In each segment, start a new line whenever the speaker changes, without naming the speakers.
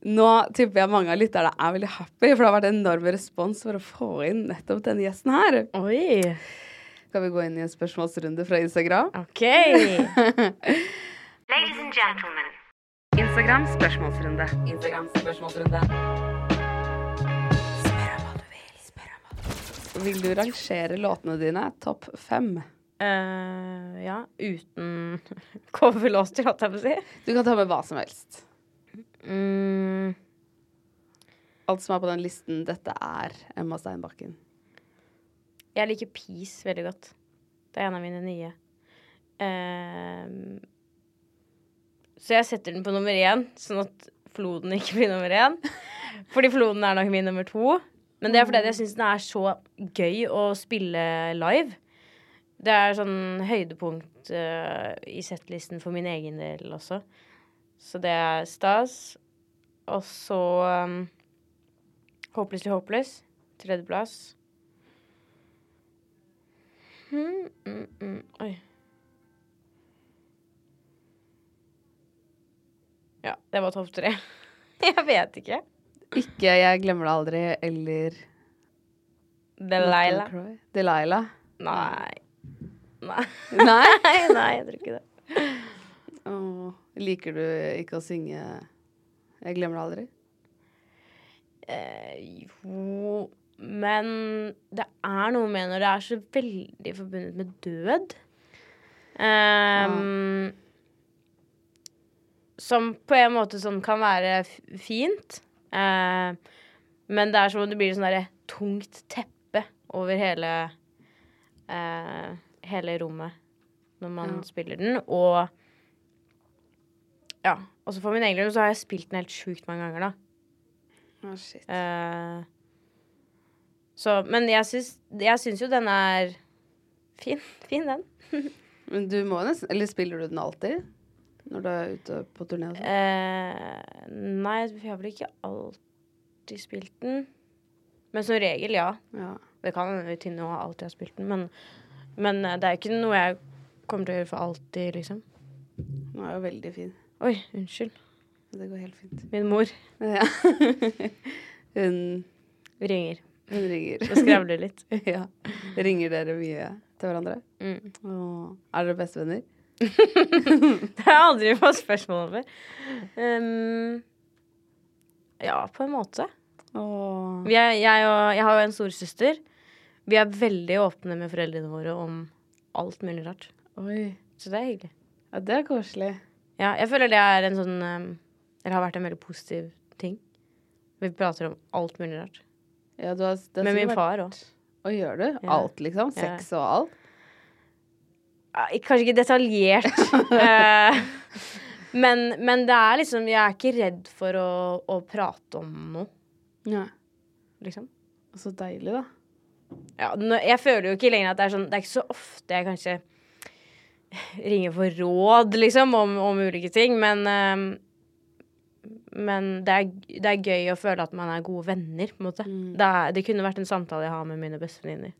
Nå tipper jeg mange av lytterne er veldig happy, for det har vært enorm respons for å få inn nettopp denne gjesten her.
Oi.
Skal vi gå inn i en spørsmålsrunde fra Instagram?
OK.
Ladies and gentlemen,
Instagram spørsmålsrunde. Instagram spørsmålsrunde. Spør om hva du vil. Spør om hva du vil. Vil du rangere låtene dine topp fem?
Uh, ja, uten coverlåter, holdt jeg på å si.
Du kan ta med hva som helst.
Mm,
Alt som er på den listen. Dette er Emma Steinbakken.
jeg liker Peace veldig godt. Det er en av mine nye. Um, så jeg setter den på nummer én, sånn at Floden ikke blir nummer én. Fordi Floden er nok min nummer to. Men det er fordi jeg syns den er så gøy å spille live. Det er sånn høydepunkt uh, i settlisten for min egen del også. Så det er stas. Og så um, Hopelessly Hopeless. Tredjeplass. Mm, mm, mm. Oi. Ja, det var topp tre. Jeg vet ikke.
Ikke 'Jeg glemmer det aldri' eller
Delilah.
Delilah.
Nei. Nei.
Nei?
Nei, jeg tror ikke det.
Åh, liker du ikke å synge 'Jeg glemmer det aldri'?
Eh, jo Men det er noe med når det er så veldig forbundet med død. Ehm, Som på en måte sånn kan være fint. Uh, men det er som om det blir sånn derre tungt teppe over hele uh, Hele rommet når man
Ja.
spiller den. Og ja. Også for min egen del så har jeg spilt den helt sjukt mange ganger, da.
Oh, shit.
Uh, så, men jeg syns, jeg syns jo den er fin. Fin, den.
Men du må nesten Eller spiller du den alltid? Når du er ute på turné og sånn?
Eh, nei, jeg har vel ikke alltid spilt den. Men som regel, ja.
Ja.
Det kan hende til nå alltid har spilt den, men, men eh, det er ikke noe jeg kommer til å gjøre for alltid, liksom.
Den er jo veldig fin.
Oi, unnskyld.
Det går helt fint.
Min mor
Ja. hun,
ringer
hun ringer.
og skravler litt.
ja. Ringer dere mye til hverandre?
Mm.
Og Er dere bestevenner?
Det har jeg aldri fått spørsmål over. Um, ja, på en måte. Vi er, jeg, og, jeg har jo en storesøster. Vi er veldig åpne med foreldrene våre om alt mulig rart.
Oi.
Så det er hyggelig.
Ja, det er koselig.
Ja, jeg føler det er en sånn um, Eller har vært en veldig positiv ting. Vi prater om alt mulig rart.
Ja, du har, det har
Med min far òg.
Og gjør du?
Ja.
Alt, liksom?
Ja.
Og alt?
Kanskje ikke detaljert. eh, men, men det er liksom Jeg er ikke redd for å, å prate om noe,
Ja.
Liksom.
Så deilig, da.
Ja, jeg føler jo ikke lenger at det er sånn Det er ikke så ofte jeg kanskje ringer for råd, liksom, om, om ulike ting, men um, men det, er, det er gøy å føle at man er gode venner, på en måte.
Mm.
Det, er, det kunne vært en samtale jeg har med mine bestevenninner.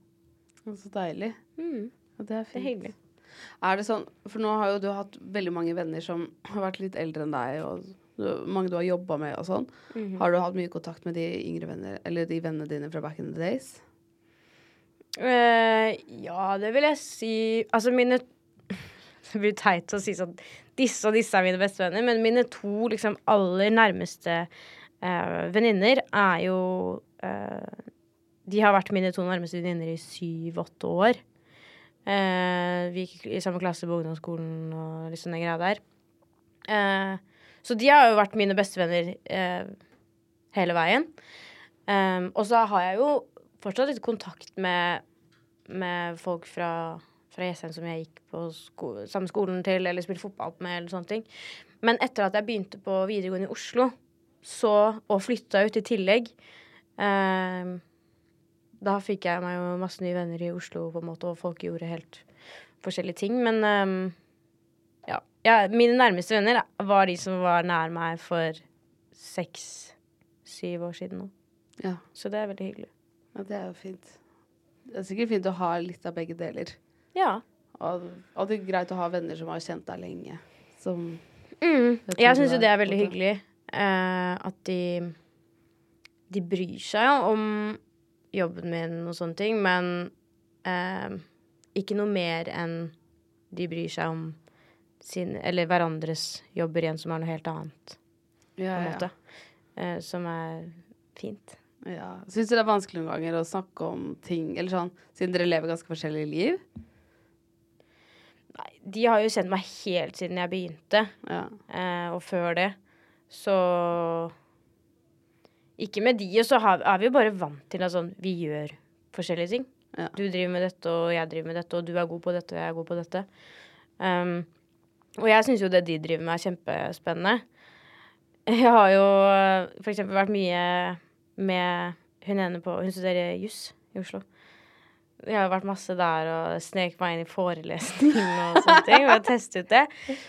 Så deilig.
Mm,
Ja, det er
det er
fint.
hyggelig.
Er det sånn, for nå har jo du hatt veldig mange venner som har vært litt eldre enn deg, og du, mange du har jobba med og sånn.
Mhm.
Har du hatt mye kontakt med de yngre venner, eller de vennene dine fra back in the days?
Uh, ja, det vil jeg si Altså, mine Det blir teit å si sånn Disse og disse er mine bestevenner, men mine to liksom aller nærmeste uh, venninner er jo uh, De har vært mine to nærmeste venninner i syv-åtte år. Uh, vi gikk i samme klasse på ungdomsskolen og litt sånne greier der. Så de har jo vært mine bestevenner hele veien. Um, og så har jeg jo fortsatt litt kontakt med, med folk fra, fra Jessheim som jeg gikk på sko samme skolen til, eller spilte fotball med, eller sånne ting. Men etter at jeg begynte på videregående i Oslo, så, og flytta ut i tillegg eh, Da fikk jeg meg jo masse nye venner i Oslo, på en måte, og folk gjorde helt forskjellige ting. Men eh, ja. ja. Mine nærmeste venner var de som var nær meg for seks-syv år siden nå.
Ja.
Så det er veldig hyggelig.
ja, det er jo fint. Det er sikkert fint å ha litt av begge deler.
Ja.
Og, og det er greit å ha venner som har kjent deg lenge. Som
Mm.
Jeg
syns jo det er veldig
godt,
hyggelig. eh, at de De bryr seg om jobben min og sånne ting, men eh, ikke noe mer enn de bryr seg om sin Eller hverandres jobber igjen, som er noe helt annet, på
ja, ja.
måte. Eh, som er fint.
ja. Syns du det er vanskelig noen ganger å snakke om ting Eller sånn, siden dere lever ganske forskjellige liv?
De har jo kjent meg helt siden jeg begynte.
Ja.
Eh, og før det. Så Ikke med de, og så har, er vi jo bare vant til at sånn Vi gjør forskjellige ting.
Ja.
Du driver med dette, og jeg driver med dette, og du er god på dette, og jeg er god på dette. Um, og jeg syns jo det de driver med, er kjempespennende. Jeg har jo eh, for eksempel vært mye med hun ene på Hun studerer juss i Oslo. Jeg har vært masse der og snek meg inn i forelesning og sånne ting. Og testet ut det.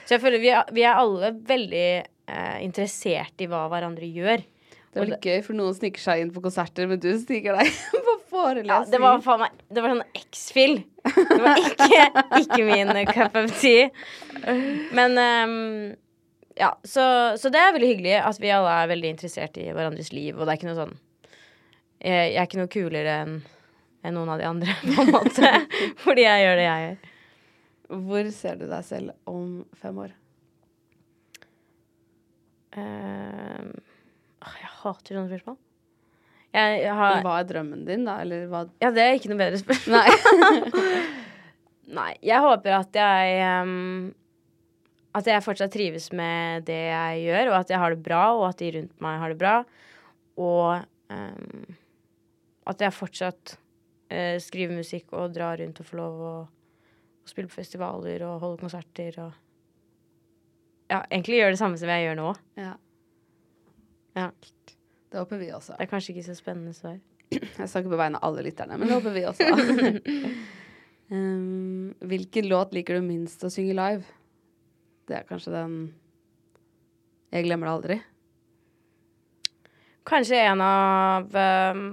Så jeg føler vi er, vi er alle veldig eh, interessert i hva hverandre gjør.
Det er vel gøy, for noen sniker seg inn på konserter, men du sniker deg på forelesning.
Ja, det var faen meg Det var sånn X-fill. Det var ikke, ikke min eh, cup of tea. Men um, ja, så, så det er veldig hyggelig at vi alle er veldig interessert i hverandres liv, og det er ikke noe sånn Jeg, jeg er ikke noe kulere enn enn noen av de andre, på en måte. Fordi jeg gjør det jeg gjør.
Hvor ser du deg selv om fem år?
Uh, jeg hater sånne spørsmål. Jeg, jeg har
Hva er drømmen din, da? Eller hva
Ja, det er ikke noe bedre spørsmål.
Nei.
Nei, jeg håper at jeg um, At jeg fortsatt trives med det jeg gjør, og at jeg har det bra, og at de rundt meg har det bra. Og um, at jeg fortsatt eh, skrive musikk og dra rundt og få lov å, å spille på festivaler og holde konserter og Ja, egentlig gjøre det samme som jeg gjør nå.
ja.
Ja.
Det håper vi også.
Det er kanskje ikke så spennende svar.
Jeg snakker på vegne av alle lytterne, men det håper vi også. um, hvilken låt liker du minst å synge live? Det er kanskje den Jeg glemmer det aldri.
Kanskje en av ehm,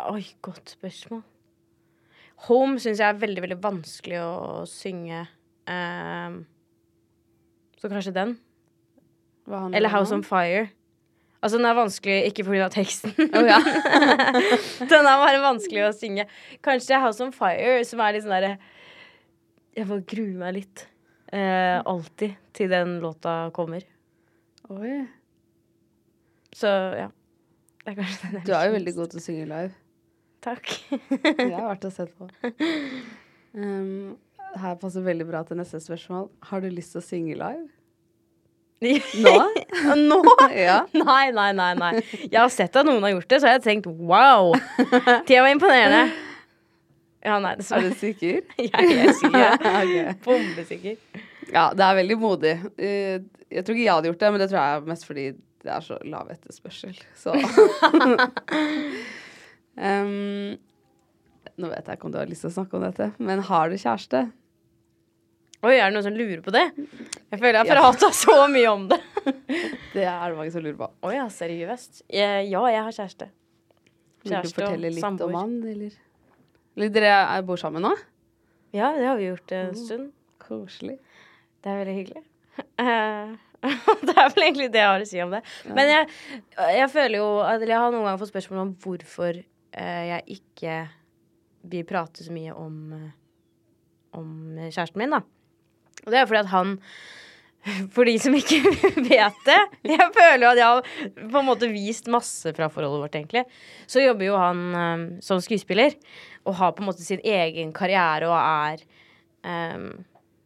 Oi, godt spørsmål. Home syns jeg er veldig, veldig vanskelig å synge. Um, så kanskje den. Eller House
om?
on Fire. Altså, den er vanskelig ikke pga. teksten.
Oh, ja.
den er bare vanskelig å synge. Kanskje House on Fire, som er litt sånn derre Jeg bare grue meg litt. Eh, alltid til den låta kommer.
Oi.
Så ja. Det er kanskje den jeg
Du er jo veldig god til å synge live.
Takk.
det er verdt å se på. Um, her passer veldig bra til neste spørsmål. Har du lyst til å synge live? Nå?
Nå?
Ja.
Nei, nei, nei. nei Jeg har sett at noen har gjort det, så jeg har tenkt wow. Det var imponerende. Ja, nei,
Er du sikker?
Jeg er sikker.
okay.
Bombesikker.
Ja, det er veldig modig. Eh, Jeg tror ikke jeg hadde gjort det, men det tror jeg er mest fordi det er så lav etterspørsel. Så um, Nå vet jeg ikke om du har lyst til å snakke om dette, men har du kjæreste?
Oi, er det noen som lurer på det? Jeg føler jeg har
Ja.
så mye om det.
Det er det mange som lurer på.
Å ja, seriøst? Eh, Ja, jeg har kjæreste.
Vil du
Kjæreste
fortelle litt
samboer.
om han, eller? Eller dere er- bor sammen nå?
Ja, det har vi gjort en stund.
Koselig.
Det er veldig hyggelig. Eh, det er vel egentlig det jeg har å si om det. Men jeg, jeg føler jo at Jeg har noen ganger fått spørsmål om hvorfor jeg ikke vil prate så mye om, eh, om kjæresten min, da. Og det er fordi at han For de som ikke vet det Jeg føler jo at jeg har på en måte vist masse fra forholdet vårt, egentlig. Så jobber jo han eh, som skuespiller og har på en måte sin egen karriere og er um,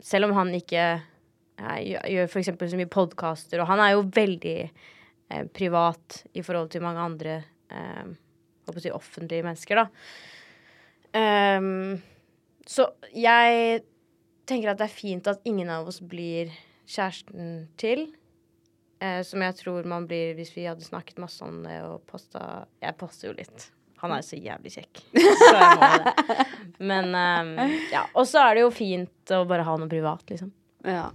Selv om han ikke uh, gjør- f.eks. så mye podkaster, og han er jo veldig uh, privat i forhold til mange andre eh, å si offentlige mennesker, da. Um, så jeg tenker at det er fint at ingen av oss blir kjæresten til. Eh, som jeg tror man blir hvis vi hadde snakket masse om det og posta Jeg poster jo litt. Han er jo så jævlig kjekk. Så jeg må det. Men um, ja. Og så er det jo fint å bare ha noe privat, liksom.
Ja.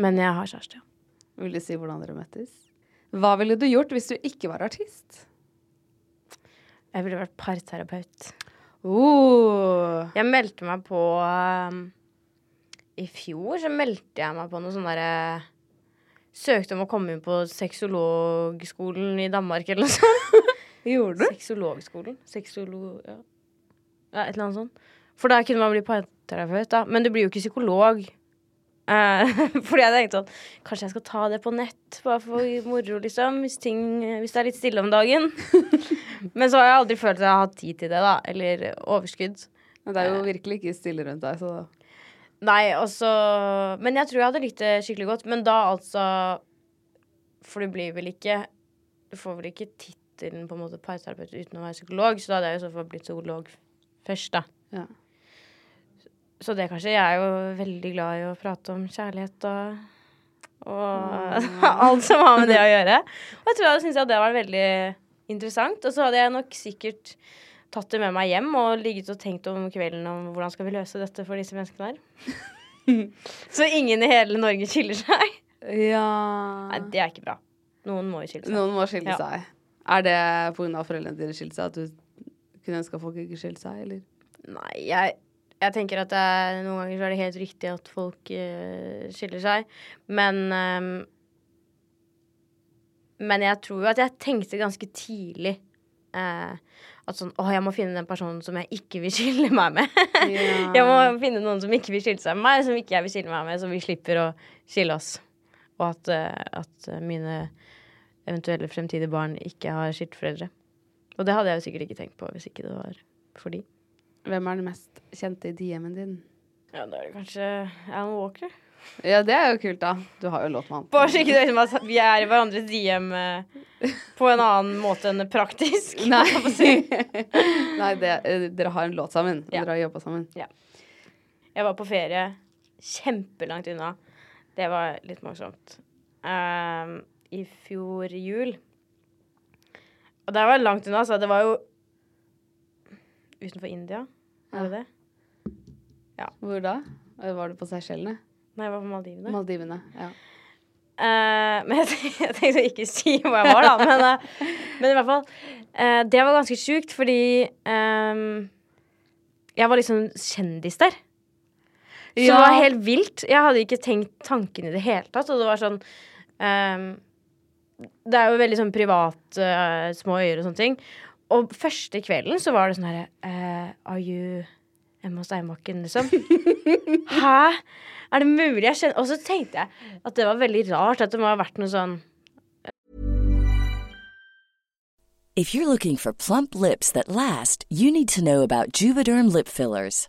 Men jeg har kjæreste, ja.
Vil du si hvordan dere møttes? Hva ville du gjort hvis du ikke var artist?
Jeg ville vært parterapeut.
Uh.
Jeg meldte meg på um, I fjor så meldte jeg meg på noe sånn derre Søkte om å komme inn på sexologskolen i Danmark eller noe sånt.
Gjorde du?
Sexologskolen? Sexolog... Ja. ja, et eller annet sånt. For da kunne man bli parterapeut, da. Men du blir jo ikke psykolog. Eh, fordi jeg tenkte sånn Kanskje jeg skal ta det på nett, bare for moro, liksom. Hvis, ting, hvis det er litt stille om dagen. Men så har jeg aldri følt at jeg har hatt tid til det, da. Eller overskudd.
Men det er jo virkelig ikke stille rundt deg, så
Nei, altså Men jeg tror jeg hadde likt det skikkelig godt. Men da altså For du blir vel ikke Du får vel ikke tittelen på en måte parterapeut uten å være psykolog, så da hadde jeg i så fall blitt psykolog først, da.
ja.
Så det kanskje Jeg er jo veldig glad i å prate om kjærlighet og og alt som har med det å gjøre. Og jeg tror jeg syntes at det var veldig interessant. Og så hadde jeg nok sikkert tatt det med meg hjem og ligget og tenkt om kvelden om hvordan skal vi løse dette for disse menneskene her. så ingen i hele Norge skiller seg.
ja.
Nei, det er ikke bra. Noen må jo skille seg.
Noen må skille
Ja.
seg. Er det pga. foreldrene dine skilte seg at du kunne ønske at folk ikke skilte seg, eller?
Nei, jeg, jeg tenker at det er, noen ganger så er det helt riktig at folk uh, skiller seg. Men um, Men jeg tror jo at jeg tenkte ganske tidlig uh, at sånn Å, jeg må finne den personen som jeg ikke vil skille meg med. jeg må finne noen som ikke vil skille seg med meg, som ikke jeg vil skille meg med, så vi slipper å skille oss. Og at, uh, at mine eventuelle fremtidige barn ikke har skilt foreldre. Og det hadde jeg jo sikkert ikke tenkt på hvis ikke det var for de.
Hvem er den mest kjente i DM-en din?
Ja, da er det kanskje Alan Walker.
Ja, det er jo kult, da. Du har jo låt med han.
Bare så ikke det er at vi er i hverandres DM eh, på en annen måte enn praktisk.
Nei, Nei det, eh, dere har en låt sammen.
Ja.
Dere har jobba sammen.
Jeg var på ferie kjempelangt unna. Det var litt morsomt. Ehm, I fjor jul. Og det var langt unna, så det var jo utenfor India. Er det det?
Hvor da? Var du på Seychellene?
Nei, jeg var på Maldivene.
Maldivene. Ja.
Uh, men jeg, jeg tenkte å ikke si hvor jeg var, da. Men, uh, men i hvert fall. Uh, det var ganske sjukt, fordi um, jeg var liksom kjendis der. Så det var helt vilt. Jeg hadde ikke tenkt tanken i det hele tatt. Og det var sånn um, Det er jo veldig sånn privat, små øyer og sånne ting. Og første kvelden så var det sånn herre uh, Are you Emma Steinbakken, liksom? Hæ? Er det mulig? Jeg kjenner Og så tenkte jeg at det var veldig rart at det må ha vært noe sånn
If you're looking for plump lips that last, you need to know about Juvederm lip fillers.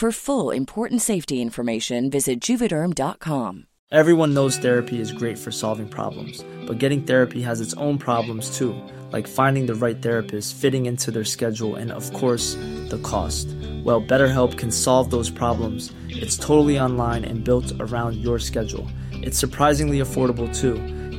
For full important safety information, visit juvederm.com.
Everyone knows therapy is great for solving problems, but getting therapy has its own problems too, like finding the right therapist, fitting into their schedule, and of course, the cost. Well, BetterHelp can solve those problems. It's totally online and built around your schedule. It's surprisingly affordable too.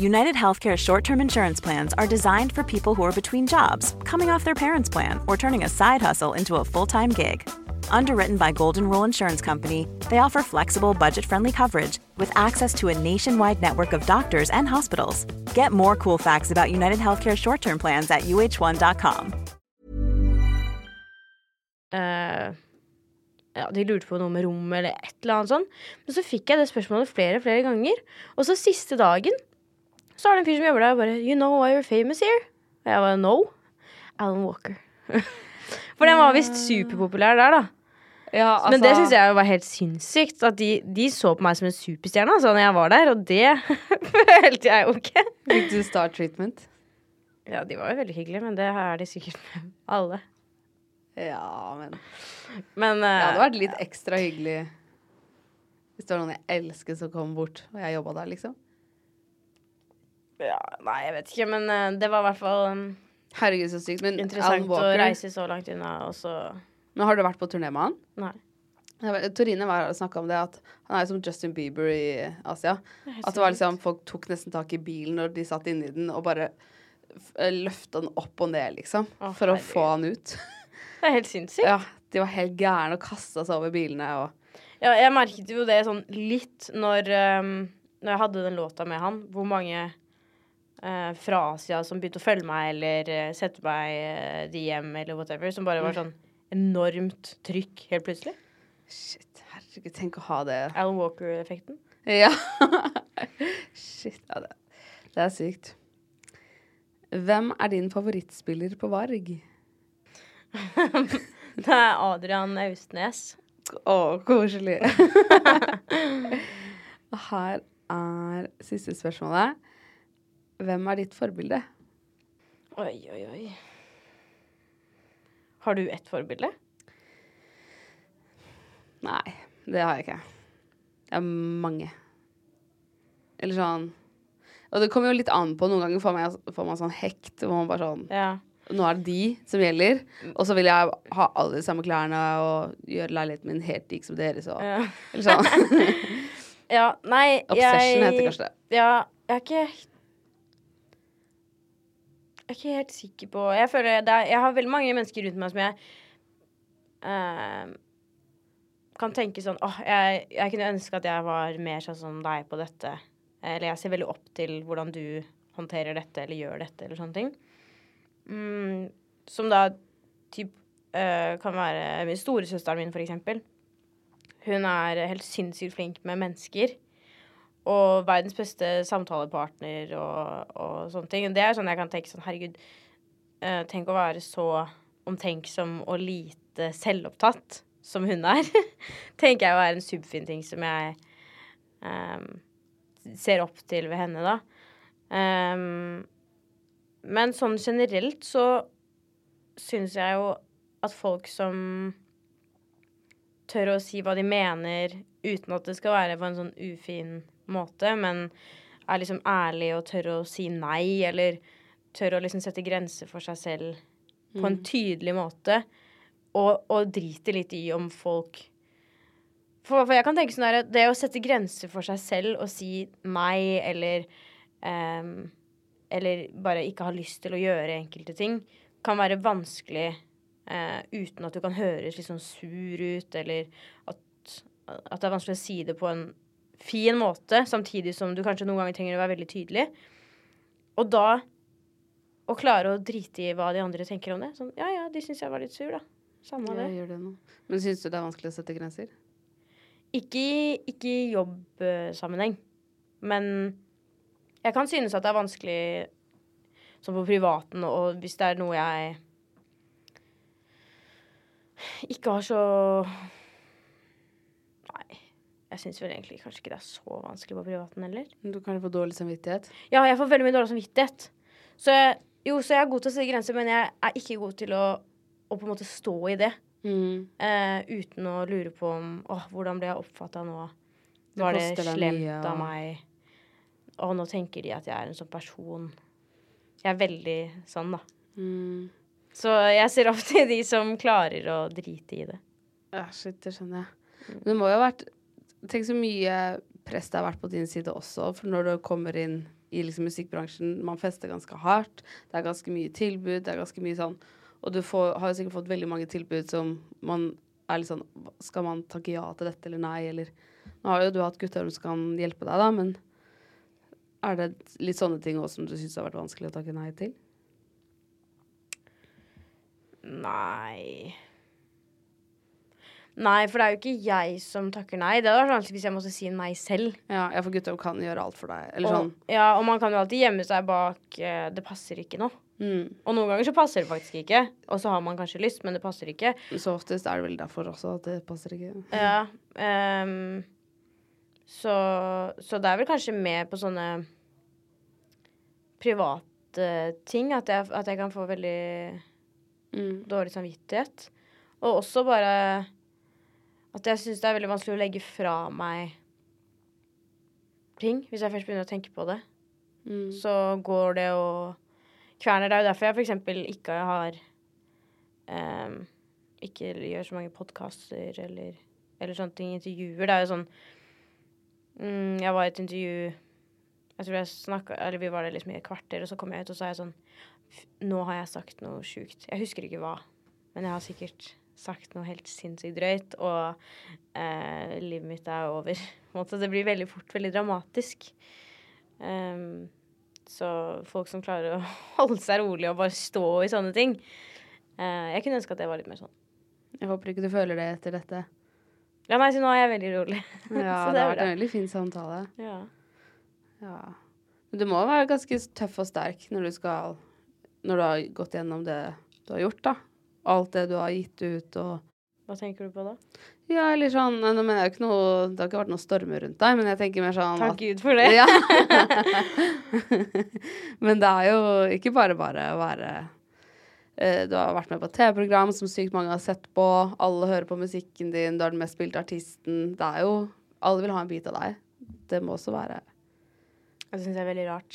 United Healthcare short term insurance plans are designed for people who are between jobs, coming off their parents' plan, or turning a side hustle into a full time gig. Underwritten by Golden Rule Insurance Company, they offer flexible, budget friendly coverage with access to a nationwide network of doctors and hospitals. Get more cool facts about United Healthcare short term plans at uh1.com.
eh, ja, De lurte på noe med rom eller et eller annet sånt. Men så fikk jeg det spørsmålet flere flere ganger. Og så siste dagen så er det en fyr som jobber der og bare You know why you're famous here? Og jeg bare No. Alan Walker. For den var visst superpopulær der, da.
Ja, altså,
Men det syns jeg var helt sinnssykt. At de, de så på meg som en superstjerne altså, når jeg var der, og det følte jeg jo ikke.
Fikk du star treatment?
Ja, de var jo veldig hyggelige, men det er de sikkert med alle.
Ja, men
Men
Det
eh,
hadde vært litt ekstra hyggelig hvis det var noen jeg elsket som kom bort, og jeg jobba der, liksom.
Ja, Nei, jeg vet ikke, men eh, det var i hvert fall um,
Herregud, så sykt. Men
interessant å reise så langt unna, og så
Men har du vært på turné med han?
Nei.
Torine snakka om det, at han er som Justin Bieber i Asia. At det var liksom, folk tok nesten tak i bilen når de satt inni den, og bare eh, løfta den opp og ned, liksom.
Å,
for å få han ut.
Det er helt sinnssykt.
Ja, De var helt gærne og kasta seg over bilene og
Ja, jeg merket jo det sånn litt når, um, når jeg hadde den låta med han, hvor mange fra Asia som begynte å følge meg eller uh, sette meg de hjem eller whatever, som bare var sånn enormt trykk helt plutselig.
Shit, herregud, tenk å ha det.
Alan Walker-effekten.
Ja. Shit, ja, det, det er sykt. Hvem er din favorittspiller på Varg?
Det er Adrian Austnes.
Å, koselig. Her er siste spørsmålet. Hvem er ditt forbilde?
Oi, oi, oi. Har du ett forbilde?
Nei, det har jeg ikke. Jeg har mange. Eller sånn Og det kommer jo litt an på. Noen ganger får man, får man sånn hekt. Hvor man bare sånn
Ja.
Nå er det de som gjelder. Og så vil jeg ha alle de samme klærne og gjøre leiligheten min helt lik som deres. Og,
Ja.
Eller sånn.
ja nei,
Obsession
jeg
heter kanskje det.
Ja, jeg har ikke Jeg er ikke helt sikker på Jeg føler det er, Jeg har veldig mange mennesker rundt meg som jeg uh, kan tenke sånn Åh, jeg, jeg kunne ønske at jeg var mer sånn som deg på dette. Eller jeg ser veldig opp til hvordan du håndterer dette eller gjør dette, eller sånne ting. Mm, som da typ uh, kan være min storesøsteren min, for eksempel. Hun er helt sinnssykt flink med mennesker. Og verdens beste samtalepartner og, og sånne ting. Det er sånn jeg kan tenke sånn, herregud, eh, tenk å være så omtenksom og lite selvopptatt som hun er. tenker jeg å være en subfin ting som jeg um, ser opp til ved henne, da. Um, men sånn generelt så syns jeg jo at folk som tør å si hva de mener uten at det skal være på en sånn ufin måte, men er liksom ærlig og tør å si nei, eller tør å liksom sette grenser for seg selv på en tydelig måte, og, og driter litt i om folk for, for jeg kan tenke sånn der, Det å sette grenser for seg selv og si nei, eller um, eller bare ikke ha lyst til å gjøre enkelte ting, kan være vanskelig uh, uten at du kan høres litt sånn sur ut, eller at, at det er vanskelig å si det på en fin måte, samtidig som du kanskje noen ganger trenger å være veldig tydelig. Og da å klare å drite i hva de andre tenker om det. Sånn ja ja, de syns jeg var litt sur, da. Samme
Ja,
det.
det. Men syns du det er vanskelig å sette grenser?
Ikke i, ikke i jobbsammenheng. Men jeg kan synes at det er vanskelig sånn på privaten, og hvis det er noe jeg ikke har så. Jeg syns vel egentlig kanskje ikke det er så vanskelig på privaten heller.
Du kan få dårlig samvittighet.
Ja, jeg får veldig mye dårlig samvittighet. Så jeg, jo, så jeg er god til å sette grenser, men jeg er ikke god til å, å på en måte stå i det.
Mm.
Eh, uten å lure på om åh, hvordan ble jeg oppfatta nå? Var det
det
slemt
mye,
av meg? Å, nå tenker de at jeg er en sånn person. Jeg er veldig sånn, da.
Mm.
Så jeg ser opp til de som klarer å drite i det.
Ja, shit, det skjønner jeg. Men det må jo ha vært Tenk så mye press det har vært på din side også, for når du kommer inn i liksom musikkbransjen, man fester ganske hardt, det er ganske mye tilbud, det er ganske mye sånn Og du får, har jo sikkert fått veldig mange tilbud som man er litt sånn Skal man takke ja til dette eller nei, eller Nå har jo du hatt gutter som kan hjelpe deg, da, men er det litt sånne ting også som du syns har vært vanskelig å takke nei til?
Nei Nei, for det er jo ikke jeg som takker nei. Det hadde vært vanskelig hvis jeg måtte si nei selv.
Ja, for gutter kan gjøre alt for deg, eller sånn.
Ja, og man kan jo alltid gjemme seg bak uh, 'det passer ikke nå'.
Mm.
Og noen ganger så passer det faktisk ikke. Og så har man kanskje lyst, men det passer ikke.
Så oftest er det vel derfor også at det passer ikke.
Ja. Um, så, så det er vel kanskje mer på sånne private ting at jeg, at jeg kan få veldig
Mm.
dårlig samvittighet. Og også bare at jeg syns det er veldig vanskelig å legge fra meg ting. Hvis jeg først begynner å tenke på det,
Mm.
så går det og kverner. Det er jo derfor jeg eksempel ikke har um, Ikke gjør så mange podkaster eller, eller sånne ting. Intervjuer. Det er jo sånn mm, Jeg var i et intervju Jeg tror jeg snakket, Eller vi var der liksom i et kvarter, og så kom jeg ut, og så er jeg sånn Nå har jeg sagt noe sjukt. Jeg husker ikke hva, men jeg har sikkert sagt noe helt sinnssykt drøyt, og eh, livet mitt er over. Det blir veldig fort veldig dramatisk. Um, så folk som klarer å holde seg rolig og bare stå i sånne ting eh, Jeg kunne ønske at det var litt mer sånn.
Jeg håper ikke du føler det etter dette.
Ja, nei, så nå er jeg veldig rolig.
Ja, det
det
har vært en veldig fin samtale.
Ja.
Ja. Men du må være ganske tøff og sterk når du skal Når du har gått gjennom det du har gjort, da. Alt det du har gitt ut og
Hva tenker du på da?
Ja, eller sånn Nå mener jeg ikke noe Det har ikke vært noen stormer rundt deg, men jeg tenker mer sånn
Takk
at-
Gud for det.
Ja. men det er jo ikke bare bare å være eh, Du har vært med på TV-program som sykt mange har sett på. Alle hører på musikken din, du er den mest spilte artisten. Det er jo Alle vil ha en bit av deg. Det må også være
Det syns jeg er veldig rart.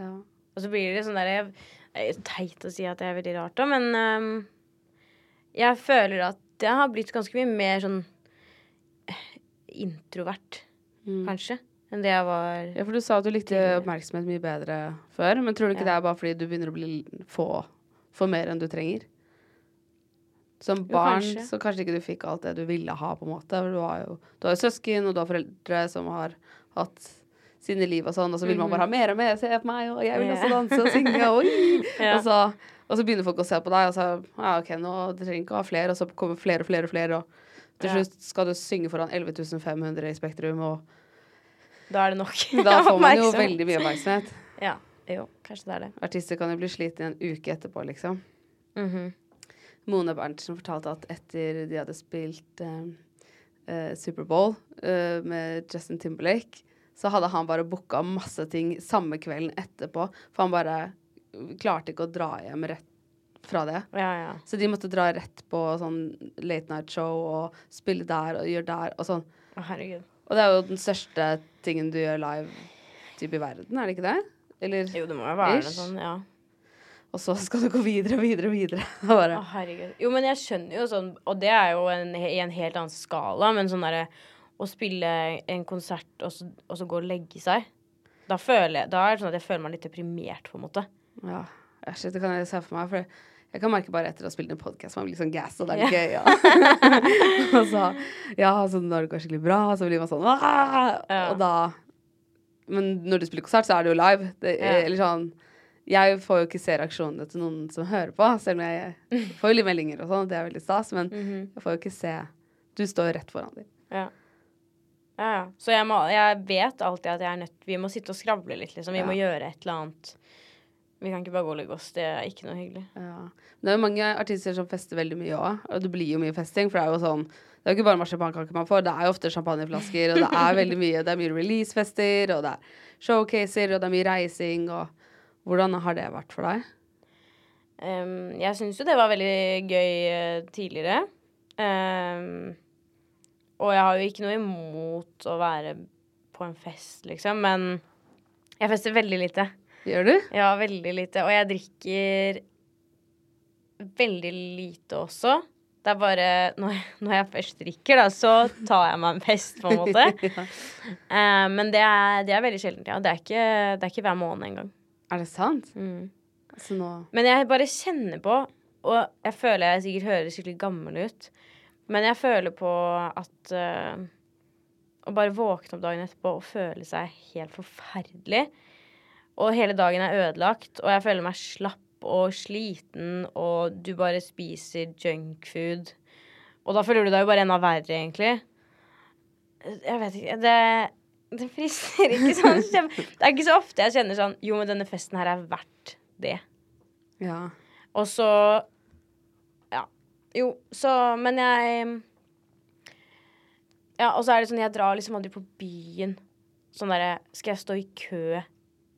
Ja.
Og så blir det sånn der jeg, er teit å si at det er veldig rart, da, men ehm, jeg føler at jeg har blitt ganske mye mer sånn eh, introvert,
Mm.
kanskje, enn det jeg var
Ja, for du sa at du likte oppmerksomhet mye bedre før, men tror du ikke
Ja.
det er bare fordi du begynner å bli få, få mer enn du trenger? Som
Jo,
barn
kanskje.
så kanskje ikke du fikk alt det du ville ha, på en måte. Du har jo, du har jo søsken, og du har foreldre som har hatt sine liv og sånn, og så vil man bare ha mer og mer. Se på meg, og jeg vil også. Danse og synge!
Ja.
Og, så, og så begynner folk å se på deg, og så ja, OK, nå du trenger ikke å ha flere, og så kommer flere og flere og flere, og til slutt skal du synge foran 11.500 i Spektrum, og
Da er det nok.
da får man jo veldig mye oppmerksomhet.
Ja. Jo, kanskje det er det.
Artister kan jo bli sliten en uke etterpå, liksom.
Mhm.
Mone Berntsen fortalte at etter de hadde spilt eh, eh, Superbowl eh, med Justin Timberlake, så hadde han bare booka masse ting samme kvelden etterpå, for han bare klarte ikke å dra hjem rett fra det.
Ja, ja.
Så de måtte dra rett på sånn late night show og spille der og gjøre der og sånn.
Å, herregud.
Og det er jo den største tingen du gjør live typ i verden, er det ikke det? Eller
Jo, det må jo være
Ish.
det sånn, ja.
Og så skal du gå videre og videre og videre.
Å,
bare,
herregud. Jo, men jeg skjønner jo sånn, og det er jo en, i en helt annen skala, men sånn derre å spille en konsert og så, og så gå og legge seg Da, føler jeg, da er det sånn at jeg føler meg litt deprimert, på en måte.
Ja, æsj, det kan jeg se for meg. For jeg kan merke bare etter å ha spilt en podkast, man blir sånn gass, og det er litt gøy. Ja. og så, ja, så når det går skikkelig bra, så blir man sånn
Ja.
Og da Men når du spiller konsert, så er det jo live. Det,
Ja.
Eller sånn Jeg får jo ikke se reaksjonene til noen som hører på, selv om jeg får jo litt meldinger og sånn, det er veldig stas, men jeg får jo ikke se Du står jo rett foran dem.
Ja. Ja, ja. Så jeg, må, jeg vet alltid at jeg er nødt Vi må sitte og skravle litt, liksom. Vi
Ja.
må gjøre et eller annet. Vi kan ikke bare gå og legge oss. Det er ikke noe hyggelig.
Ja. Det er jo mange artister som fester veldig mye òg, og det blir jo mye festing. For det er jo sånn Det er jo ikke bare marsipankaker man får, det er jo ofte champagneflasker, og det er veldig mye Det er mye releasefester, og det er showcaser, og det er mye reising, og Hvordan har det vært for deg?
Um, jeg syns jo det var veldig gøy uh, tidligere. Um, og jeg har jo ikke noe imot å være på en fest, liksom, men jeg fester veldig lite.
Gjør du?
Ja, veldig lite. Og jeg drikker veldig lite også. Det er bare når jeg, når jeg først drikker, da, så tar jeg meg en fest, på en måte. Eh, men det er, det er veldig sjeldent, ja. Det er ikke, det er ikke hver måned engang.
Er det sant?
Mm.
Altså nå
Men jeg bare kjenner på, og jeg føler jeg sikkert høres skikkelig gammel ut, men jeg føler på at uh, Å bare våkne opp dagen etterpå og føle seg helt forferdelig, og hele dagen er ødelagt, og jeg føler meg slapp og sliten, og du bare spiser junkfood. Og da føler du deg jo bare enda verre, egentlig. Jeg vet ikke Det, det frister ikke sånn Det er ikke så ofte jeg kjenner sånn Jo, men denne festen her er verdt det.
Ja.
Og så Ja. Jo, så Men jeg Ja, og så er det sånn Jeg drar liksom aldri på byen. Sånn derre Skal jeg stå i kø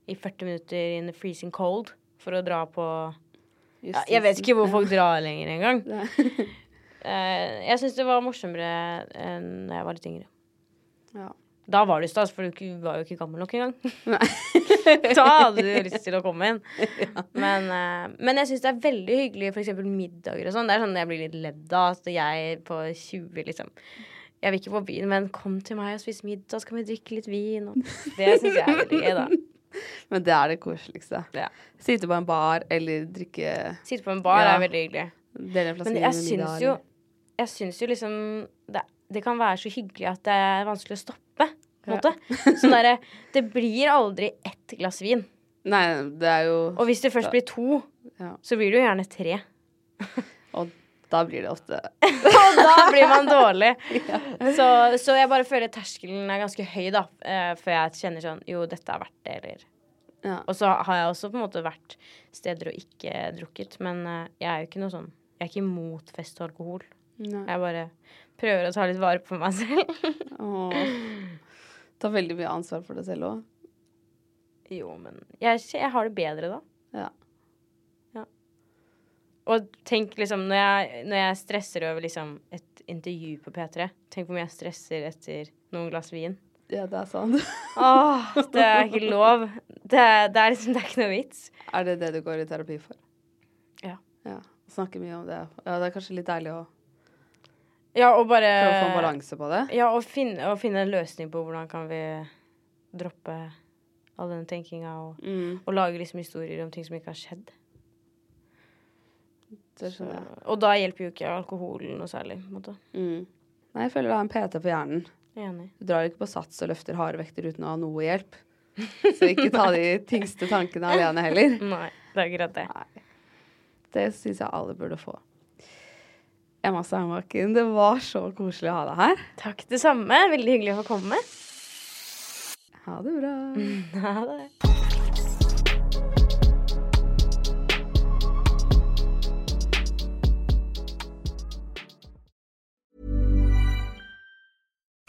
i 40 minutter in the freezing cold for å dra på ja, Jeg vet ikke hvor folk drar lenger engang. uh, jeg syns det var morsommere enn da jeg var litt yngre.
Ja.
Da var du stas, for du var jo ikke gammel nok engang. da hadde du lyst til å komme inn. Men, uh, men jeg syns det er veldig hyggelig f.eks. middager og sånn. Det er sånn jeg blir litt ledd av. At jeg på 20 liksom Jeg vil ikke på byen, men kom til meg og spis middag, så kan vi drikke litt vin. Og det syns jeg er veldig gøy, da.
Men det er det koseligste.
Ja.
Sitte på en bar eller drikke
Sitte på en bar
Ja.
er veldig hyggelig. Men jeg syns jo Jeg syns jo liksom det, det kan være så hyggelig at det er vanskelig å stoppe. På en
Ja.
måte. Sånn derre Det blir aldri ett glass vin.
Nei, det er jo
Og hvis det først blir to,
Ja.
så blir det jo gjerne tre.
Og da blir det ofte
Og da blir man dårlig. Så, så jeg bare føler terskelen er ganske høy, da. eh, Før jeg kjenner sånn Jo, dette er verdt det, eller
Ja.
Og så har jeg også på en måte vært steder og ikke drukket. Men eh, jeg er jo ikke noe sånn Jeg er ikke imot fest og alkohol.
Nei.
Jeg bare prøver å ta litt vare på meg selv.
Åh. Ta veldig mye ansvar for deg selv òg.
Jo, men jeg, jeg har det bedre da.
Ja.
Og tenk liksom når jeg, når jeg stresser over liksom et intervju på P3 Tenk hvor mye jeg stresser etter noen glass vin.
ja, det er sant.
Åh, det er ikke lov. Det, det er liksom Det er ikke noe vits.
er det det du går i terapi for?
Ja.
Ja. Snakker mye om det. Ja, det er kanskje litt deilig å
Ja, og bare
prøve å få en balanse på det.
Ja, og finne, og finne en løsning på hvordan kan vi droppe all denne tenkinga og,
Mm,
og lage liksom historier om ting som ikke har skjedd.
Skjønner.
Og da hjelper jo ikke alkoholen noe særlig.
Mm. Nei, jeg føler det har en PT på hjernen.
Er Enig.
Du drar ikke på sats og løfter harde vekter uten å ha noe hjelp. Så ikke ta de tyngste tankene alene heller.
Nei, det er akkurat det.
Nei. Det syns jeg alle burde få. Emma Steinbakken, det var så koselig å ha deg her.
Takk, det samme. Veldig hyggelig å få komme.
Ha det bra.
Ha det.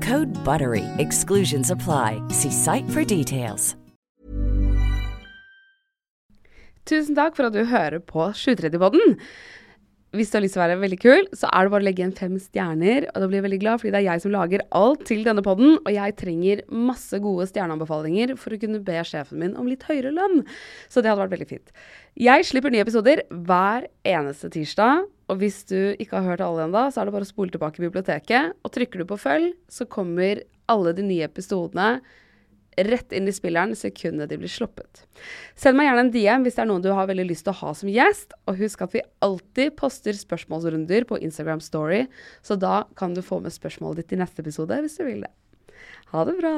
Code BUTTERY. Exclusions apply. See site for details.
Tusen takk for at du hører på 730-podden. Hvis du har lyst til å være veldig kul, så er det bare å legge igjen fem stjerner. Og da blir jeg veldig glad, fordi det er jeg som lager alt til denne podden. Og jeg trenger masse gode stjerneanbefalinger for å kunne be sjefen min om litt høyere lønn. Så det hadde vært veldig fint. Jeg slipper nye episoder hver eneste tirsdag. Og hvis du ikke har hørt alle ennå, så er det bare å spole tilbake i biblioteket. Og trykker du på følg, så kommer alle de nye episodene rett inn i spilleren sekundet de blir sluppet. Send meg gjerne en DM hvis det er noen du har veldig lyst til å ha som gjest. Og husk at vi alltid poster spørsmålsrunder på Instagram Story, så da kan du få med spørsmålet ditt i neste episode hvis du vil det. Ha det bra.